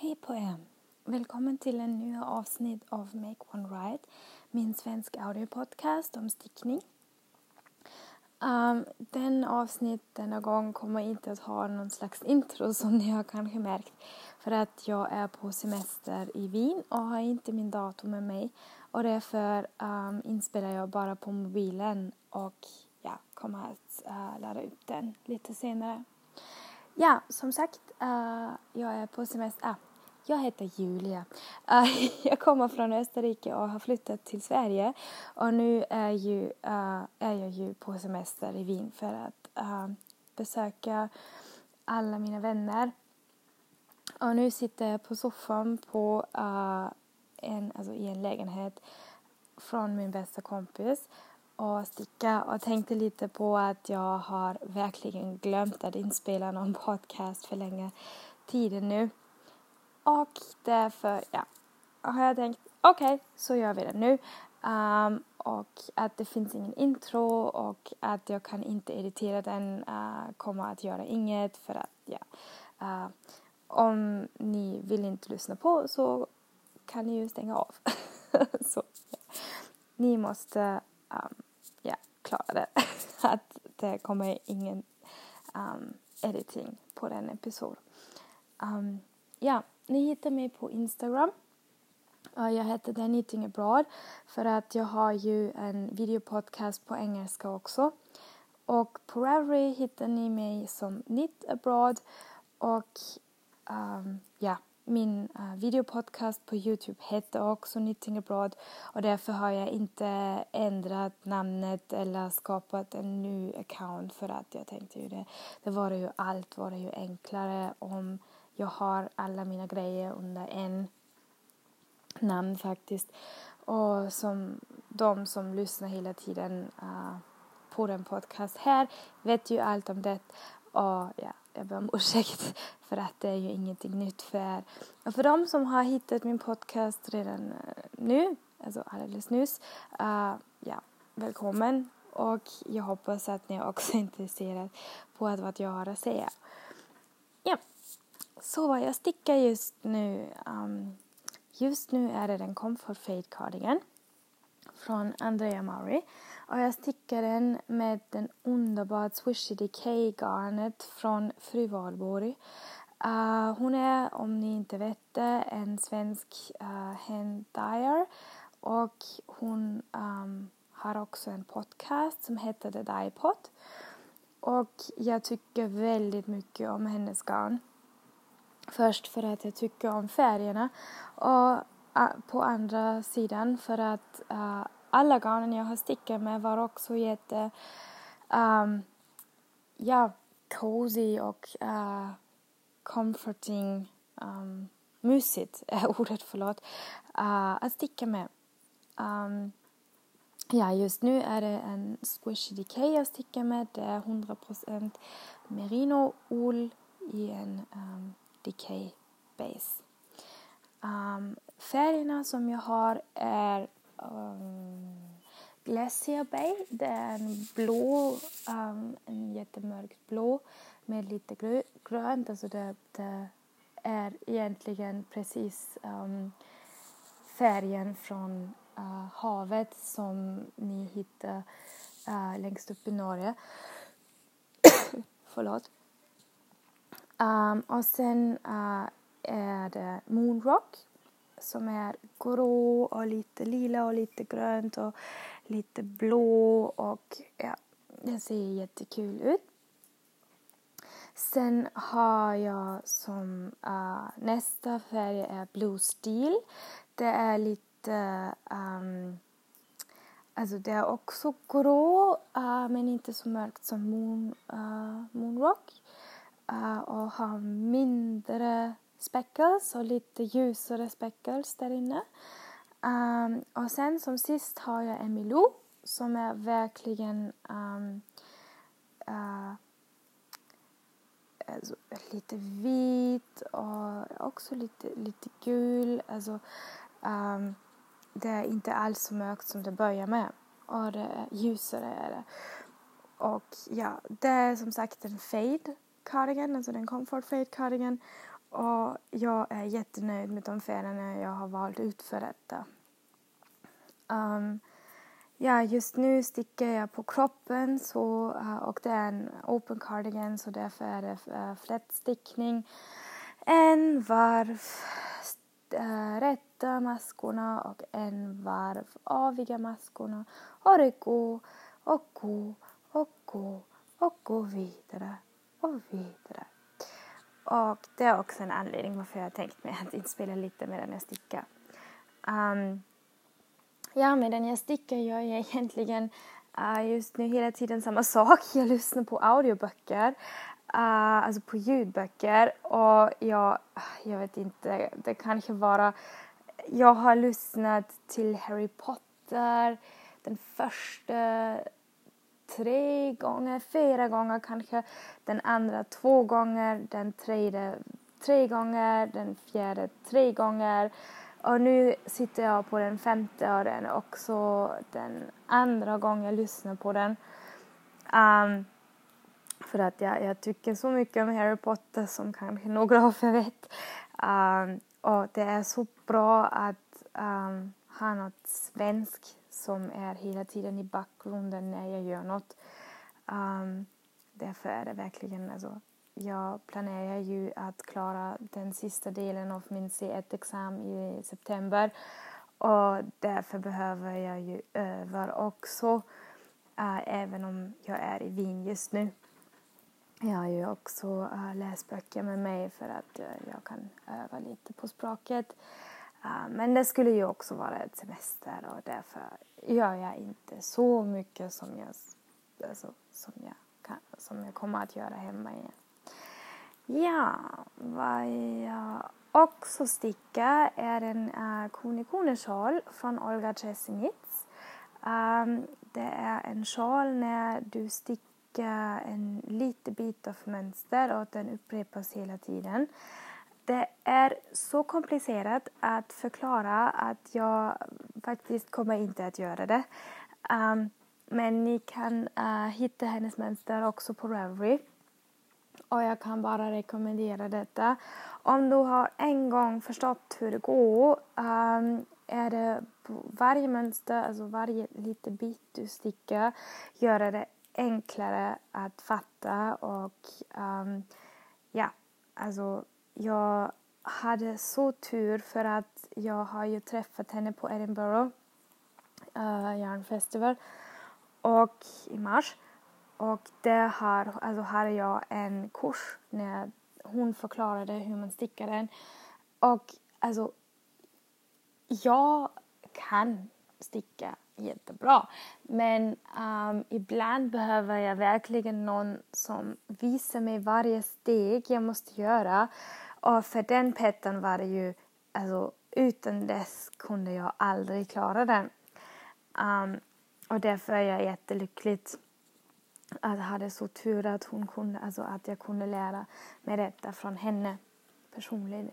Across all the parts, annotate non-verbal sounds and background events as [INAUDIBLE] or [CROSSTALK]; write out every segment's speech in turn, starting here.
Hej på er! Välkommen till en ny avsnitt av Make One Right, min svenska audiopodcast om stickning. Um, den avsnitt denna gång kommer inte att ha någon slags intro [LAUGHS] som ni har kanske märkt för att jag är på semester i Wien och har inte min dator med mig och därför um, inspelar jag bara på mobilen och ja, kommer att uh, ladda upp den lite senare. Ja, som sagt, uh, jag är på semester. Ah, jag heter Julia. Eh, [LAUGHS] jag kommer från Österrike och har flyttat till Sverige. Och nu är, ju, eh, är jag ju på semester i Wien för att eh, besöka alla mina vänner. Och nu sitter jag på soffan på, en, alltså i en lägenhet från min bästa kompis och sticka och tänkte lite på att jag har verkligen glömt att inspela någon [LAUGHS] podcast för länge tiden nu. Och därför, ja, har jag tänkt okej, okay, så gör vi det nu. Um, och att det finns ingen intro och att jag kan inte editera den uh, kommer att göra inget för att, ja. Uh, om ni vill inte lyssna på så kan ni ju stänga av. [LAUGHS] så, ja. Ni måste um, ja, klara det. [LAUGHS] att det kommer ingen um, editing på den episoden. Um, ja, ni hittar mig på Instagram. Jag heter The Knitting Abroad för att jag har ju en videopodcast på engelska också. Och på Ravelry hittar ni mig som Knit Abroad och um, ja, min uh, videopodcast på Youtube heter också Knitting Abroad och därför har jag inte ändrat namnet eller skapat en ny account för att jag tänkte ju det, det var ju allt var det ju enklare om jag har alla mina grejer under en namn faktiskt. Och som de som lyssnar hela tiden uh, på den podcast här vet ju allt om det. Och ja, jag ber om [LAUGHS] ursäkt för att det är ju ingenting nytt för er. Och för de som har hittat min podcast redan eh, nu, alltså alldeles nyss, uh, ja, välkommen. Och jag hoppas att ni också är [LAUGHS] intresserade på vad jag har att säga. Så vad jag stickar just nu. Um, just nu är det den Comfort Fade Cardigan från Andrea Mauri. Och jag stickar den med den underbara Swishy Decay garnet från Fru Valborg. Uh, hon är, om ni inte vet det, en svensk uh, hand dyer och hon um, har också en podcast som heter The Dye Pot. Och jag tycker väldigt mycket om hennes garn. Först för att jag tycker om färgerna och ah, på andra sidan för att uh, alla garnen jag har stickat med var också jätte um, ja, cozy och uh, comforting um, mysigt [LAUGHS] är ordet, förlåt, uh, att sticka med. Um, ja, just nu är det en Squishy Decay jag stickar med. Det är 100% merino ull i en um, Decay Base. Um, färgerna som jag har är um, Glacier Bay. Det är en blå, um, en jättemörkt blå med lite grö grönt. Alltså det, det, är egentligen precis um, färgen från uh, havet som ni hittar uh, längst upp i Norge. [COUGHS] Förlåt. Um, och sen uh, är det Moonrock som är grå och lite lila och lite grönt och lite blå och ja, den ser jättekul ut. Sen har jag som uh, nästa färg är Blue Steel. Det är lite um, Alltså det är också grå uh, men inte så mörkt som moon, uh, Moonrock uh, Eh, och har mindre speckles och lite ljusare speckles där inne. Um, och sen som sist har jag Emilou som är verkligen um, uh, alltså, lite vit och också lite, lite gul. Alltså, um, det är inte alls så mörkt som det börjar med. Och det är ljusare är det. Och ja, det är som sagt en fade cardigan, alltså den comfort fade cardigan. och jag är jättenöjd med de färgerna jag har valt ut för detta. Um, ja, just nu stickar jag på kroppen så, uh, och det är en open cardigan så därför är det uh, flätstickning. En varv uh, rätta maskorna och en varv aviga maskorna och det går och går och går och går vidare och vidare. Och det är också en anledning varför jag har tänkt mig att inspela lite medan jag stickar. Um, ja, medan jag stickar gör jag egentligen uh, just nu hela tiden samma sak. Jag lyssnar på audioböcker, uh, alltså på ljudböcker och jag, jag vet inte, det kanske vara jag har lyssnat till Harry Potter, den första tre gånger, fyra gånger kanske. Den andra två gånger, den tredje tre gånger, den fjärde tre gånger. Och nu sitter jag på den femte och den också den andra gången jag lyssnar på den. Um, för att jag, jag tycker så mycket om Harry Potter som kanske några av er vet. Um, och det är så bra att um, ha något svenskt som är hela tiden i bakgrunden när jag gör något. Um, därför är det verkligen, alltså, jag planerar ju att klara den sista delen av min C1-examen i september och därför behöver jag ju öva också, uh, även om jag är i Wien just nu. Jag har ju också uh, läsböcker med mig för att uh, jag kan öva lite på språket. Eh, men det skulle ju också vara ett semester och därför gör jag inte så mycket som jag, alltså, som jag, kan, som jag kommer att göra hemma igen. Ja, vad jag också stickar är en eh, uh, kone från Olga Chesinits. Um, ehm, det är en sjal när du stickar en liten bit av mönster och den upprepas hela tiden. Det är så komplicerat att förklara att jag faktiskt kommer inte att göra det. Um, men ni kan uh, hitta hennes mönster också på Ravelry. Och jag kan bara rekommendera detta. Om du har en gång förstått hur det går um, är det varje mönster, alltså varje liten bit du stickar, gör det enklare att fatta och um, ja, alltså jag hade så tur för att jag har ju träffat henne på Edinburgh uh, Yarn Festival och i mars. Och där har, alltså hade jag en kurs när hon förklarade hur man stickar den. Och alltså, jag kan sticka jättebra. Men um, ibland behöver jag verkligen någon som visar mig varje steg jag måste göra. Och för den petten var det ju, alltså utan dess kunde jag aldrig klara den. Um, och därför är jag jättelycklig att jag hade så tur att hon kunde, alltså att jag kunde lära mig detta från henne personligen.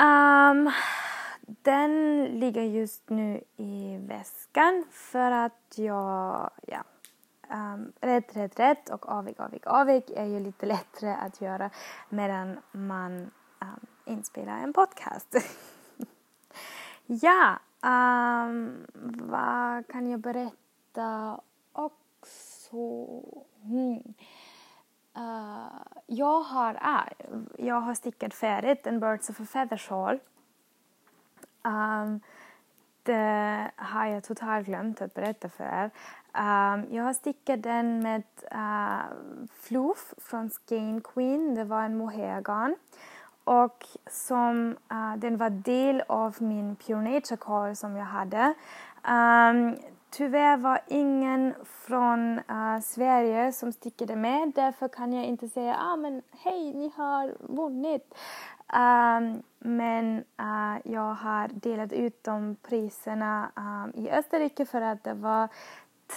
Um, den ligger just nu i väskan för att jag, ja, rätt, rätt, rätt och avig, avig, avig är ju lite lättare att göra medan man um, inspelar en podcast. [LAUGHS] ja, um, vad kan jag berätta också? Hmm. Uh, jag, har, uh, jag har stickat färdigt en Birds of a Feather shawl. Um, det har jag totalt glömt att berätta för er. Um, jag har stickat den med eh, uh, fluff från Skein Queen. Det var en mohairgarn. Och som, uh, den var del av min Pure Nature som jag hade. Um, tyvärr var ingen från uh, Sverige som stickade med. Därför kan jag inte säga ah, men hej, ni har vunnit. Um, men uh, jag har delat ut de priserna um, i Österrike för att det var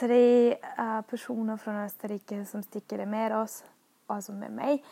tre uh, personer från Österrike som stickade med oss, alltså med mig.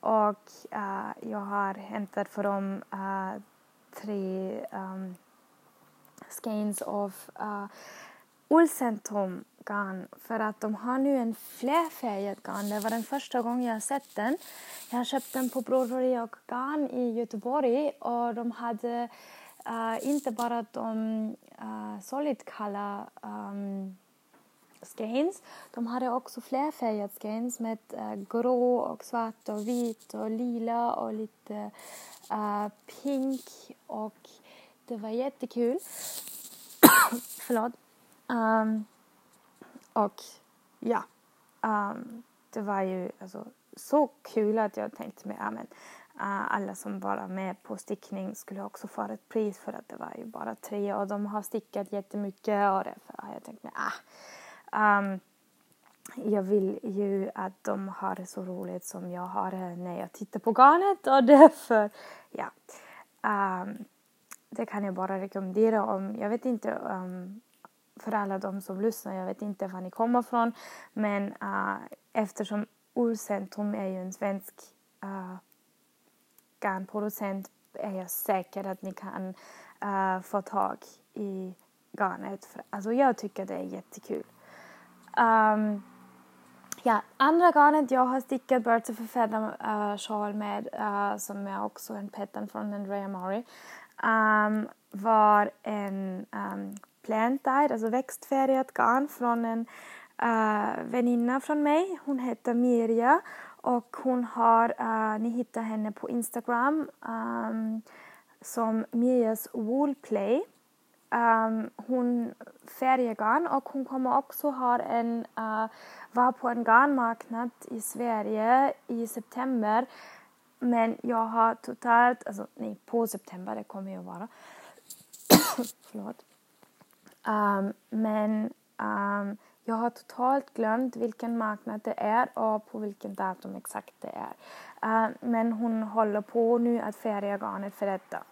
Och uh, jag har hämtat för dem eh, tre um, skeins av uh, Olsentom garn för att de har nu en flerfärgad garn. Det var den första gången jag sett den. Jag har köpt den på Broderi och Garn i Göteborg och de hade uh, inte bara de uh, solid um, ehm, skeins. De hade också flerfärgade skeins med eh, grå och svart och vit och lila och lite uh, pink och det var jättekul. [COUGHS] Förlåt. Um, och ja, um, det var ju alltså, så kul att jag tänkte mig att uh, eh, alla som var med på stickning skulle också få ett pris för att det var ju bara tre och de har stickat jättemycket och därför har jag tänkt mig ah, um, jag vill ju att de har det så roligt som jag har det när jag tittar på garnet och därför, ja. Um, det kan jag bara rekommendera om, jag vet inte um, för alla de som lyssnar, jag vet inte var ni kommer ifrån men uh, eftersom Ullcentrum är ju en svensk uh, garnproducent är jag säker att ni kan uh, få tag i garnet. För, alltså jag tycker det är jättekul. Um, ja, andra garnet jag har stickat Birds of a Feather uh, sjal med uh, som är också en pattern från Andrea Mori um, ehm, var en um, plant dyed, alltså växtfärgat garn från en uh, väninna från mig. Hon heter Mirja och hon har, uh, ni hittar henne på Instagram um, som Mirjas Woolplay. Um, hon färgar garn och hon kommer också ha en, øh, uh, vara på en garnmarknad i Sverige i september. Men jag har totalt, alltså nej på september det kommer jag vara. [COUGHS] Förlåt. Um, men um, jag har totalt glömt vilken marknad det är och på vilken datum exakt det är. Uh, men hon håller på nu att färga garnet för detta.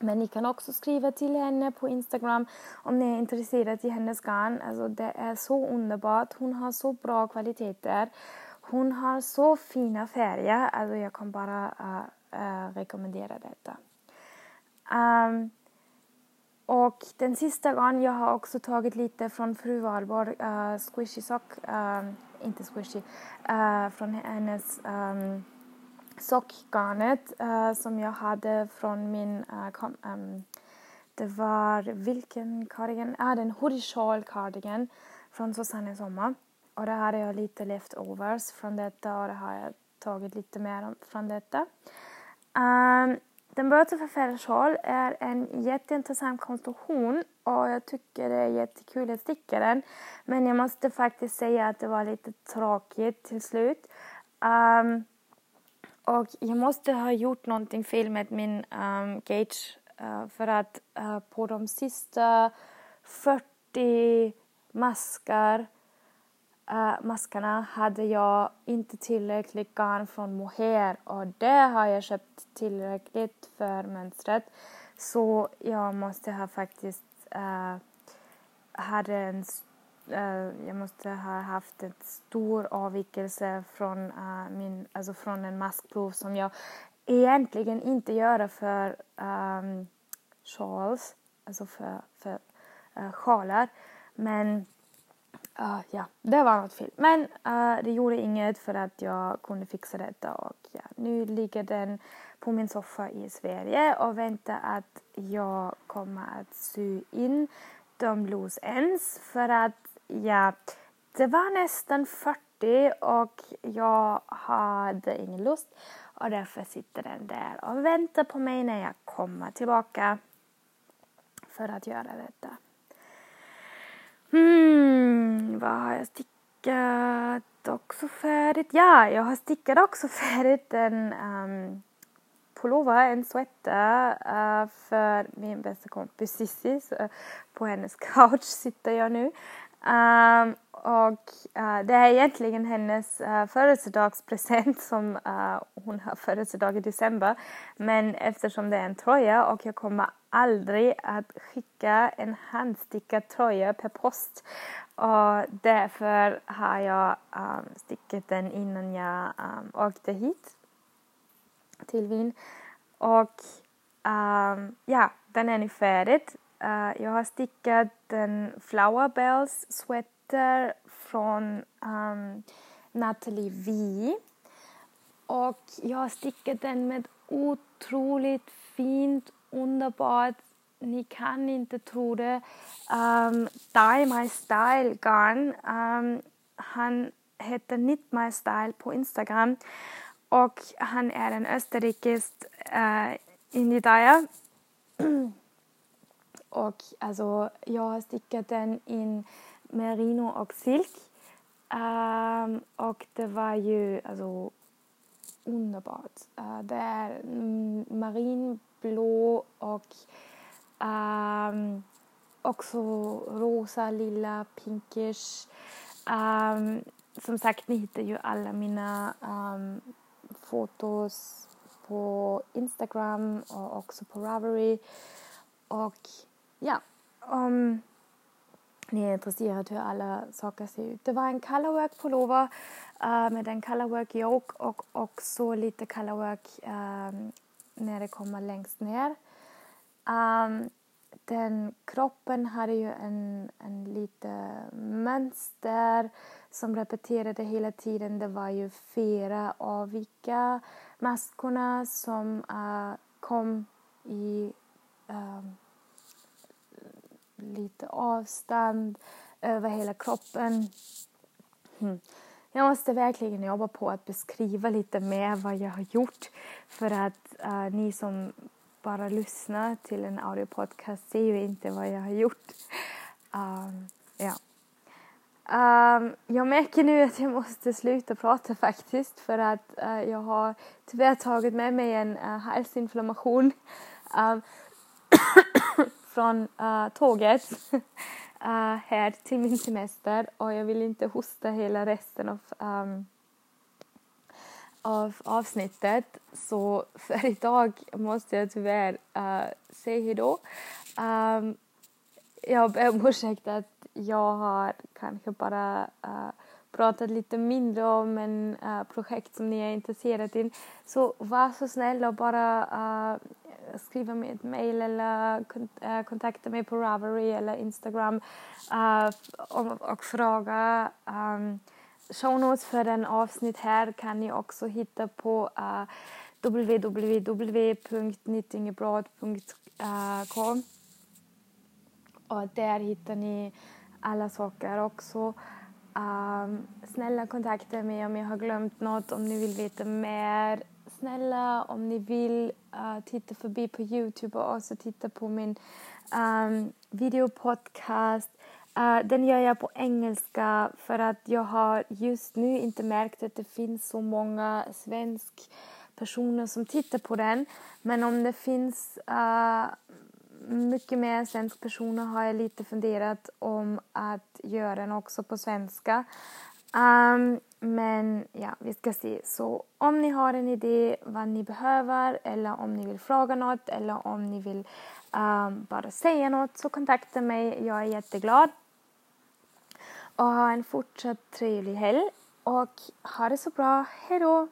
Men ni kan också skriva till henne på Instagram om ni är intresserade i hennes garn. Alltså det är så underbart. Hon har så bra kvaliteter. Hon har så fina färger. Alltså jag kan bara uh, uh, rekommendera detta. Um, och den sista gången jag har också tagit lite från fru Valborg, uh, eh, Squishy Sock, uh, inte Squishy, uh, från hennes um, sockgarnet uh, som jag hade från min, uh, kom, um, det var vilken cardigan? Ah, den hoodie shawl cardigan från Susanne Sommar. Och där hade jag lite leftovers från detta och det har jag tagit lite mer från detta. Um, den Birds of a är en jätteintressant konstruktion och jag tycker det är jättekul att sticka den. Men jag måste faktiskt säga att det var lite tråkigt till slut. Um, och jag måste ha gjort någonting fel med min ehm, um, gauge uh, eh, för att uh, på de sista 40 maskar uh, maskarna hade jag inte tillräckligt garn från mohair och det har jag köpt tillräckligt för mönstret. Så jag måste ha faktiskt uh, hade en Eh, jag måste ha haft en stor avvikelse från, uh, min, alltså från en maskprov som jag egentligen inte gör för um, Charles, alltså för, för uh, sjalar. Men Uh, ja, det var något fel. Men uh, det gjorde inget för att jag kunde fixa detta och ja, nu ligger den på min soffa i Sverige och väntar att jag kommer att sy in de Blues ends för att ja, det var nästan 40 och jag hade ingen lust och därför sitter den där och väntar på mig när jag kommer tillbaka för att göra detta. Hmm, vad har jag stickat också färdigt? Ja, jag har stickat också färdigt en um, pullover, en sweater uh, för min bästa kompis Cissi. På hennes [LAUGHS] couch sitter jag nu. Um, och uh, det är egentligen hennes uh, födelsedagspresent som uh, hon har födelsedag i december. Men eftersom det är en tröja och jag kommer aldrig att skicka en handstickad tröja per post och därför har jag um, stickat den innan jag um, åkte hit till Wien. Och um, ja, den är nu färdig. Uh, jag har stickat en Flower Bells-sweater från um, Natalie V. Och jag har stickat den med otroligt fint, underbart, ni kan inte tro det, ehm, um, Die My Style Garn. Um, han heter Knit My Style på Instagram och han är en österrikisk eh, uh, indie [CLEARS THROAT] och alltså, jag har stickat den in merino och silk. Um, och det var ju alltså underbart. Uh, det är marinblå och um, också rosa, lila, pinkish. Um, som sagt, ni hittar ju alla mina um, fotos på Instagram och också på Ravelry. Och ja, om ni är intresserade hur alla saker ser ut. Det var en colorwork pullover uh, med en colorwork yoke och också lite colorwork um, ehm, när det kommer längst ner. Um, den kroppen hade ju en, en lite mönster som repeterade hela tiden. Det var ju fyra avvika maskorna som uh, kom i uh, lite avstånd över hela kroppen. Mm. Jag måste verkligen jobba på att beskriva lite mer vad jag har gjort för att uh, ni som bara lyssnar till en audiopodcast ser ju inte vad jag har gjort. Um, ja. Um, jag märker nu att jag måste sluta prata faktiskt för att uh, jag har tyvärr tagit med mig en uh, halsinflammation um, från uh, tåget [LAUGHS] eh, här till min semester och jag vill inte hosta hela resten av um, av avsnittet. Så för [LAUGHS] idag måste jag tyvärr uh, säga hejdå. Um, jag ber om ursäkt att jag har kanske bara uh, pratat lite mindre om en uh, projekt som ni är intresserade i. Så var så snäll och bara uh, skriva mig ett mail eller eh, kontakta mig på Ravelry eller Instagram och, och fråga um, show notes för den avsnitt här kan ni också hitta på uh, och där hittar ni alla saker också. Um, snälla kontakta mig om jag har glömt något, om ni vill veta mer. Snälla om ni vill uh, titta förbi på Youtube och också titta på min um, videopodcast Uh, den gör jag på engelska för att jag har just nu inte märkt att det finns så många svensk personer som tittar på den. Men om det finns uh, mycket mer svensk personer har jag lite funderat om att göra den också på svenska. Um, men ja, vi ska se. Så om ni har en idé vad ni behöver eller om ni vill fråga något eller om ni vill um, bara säga något så kontakta mig. Jag är jätteglad och ha en fortsatt trevlig helg och ha det så bra. Hej då.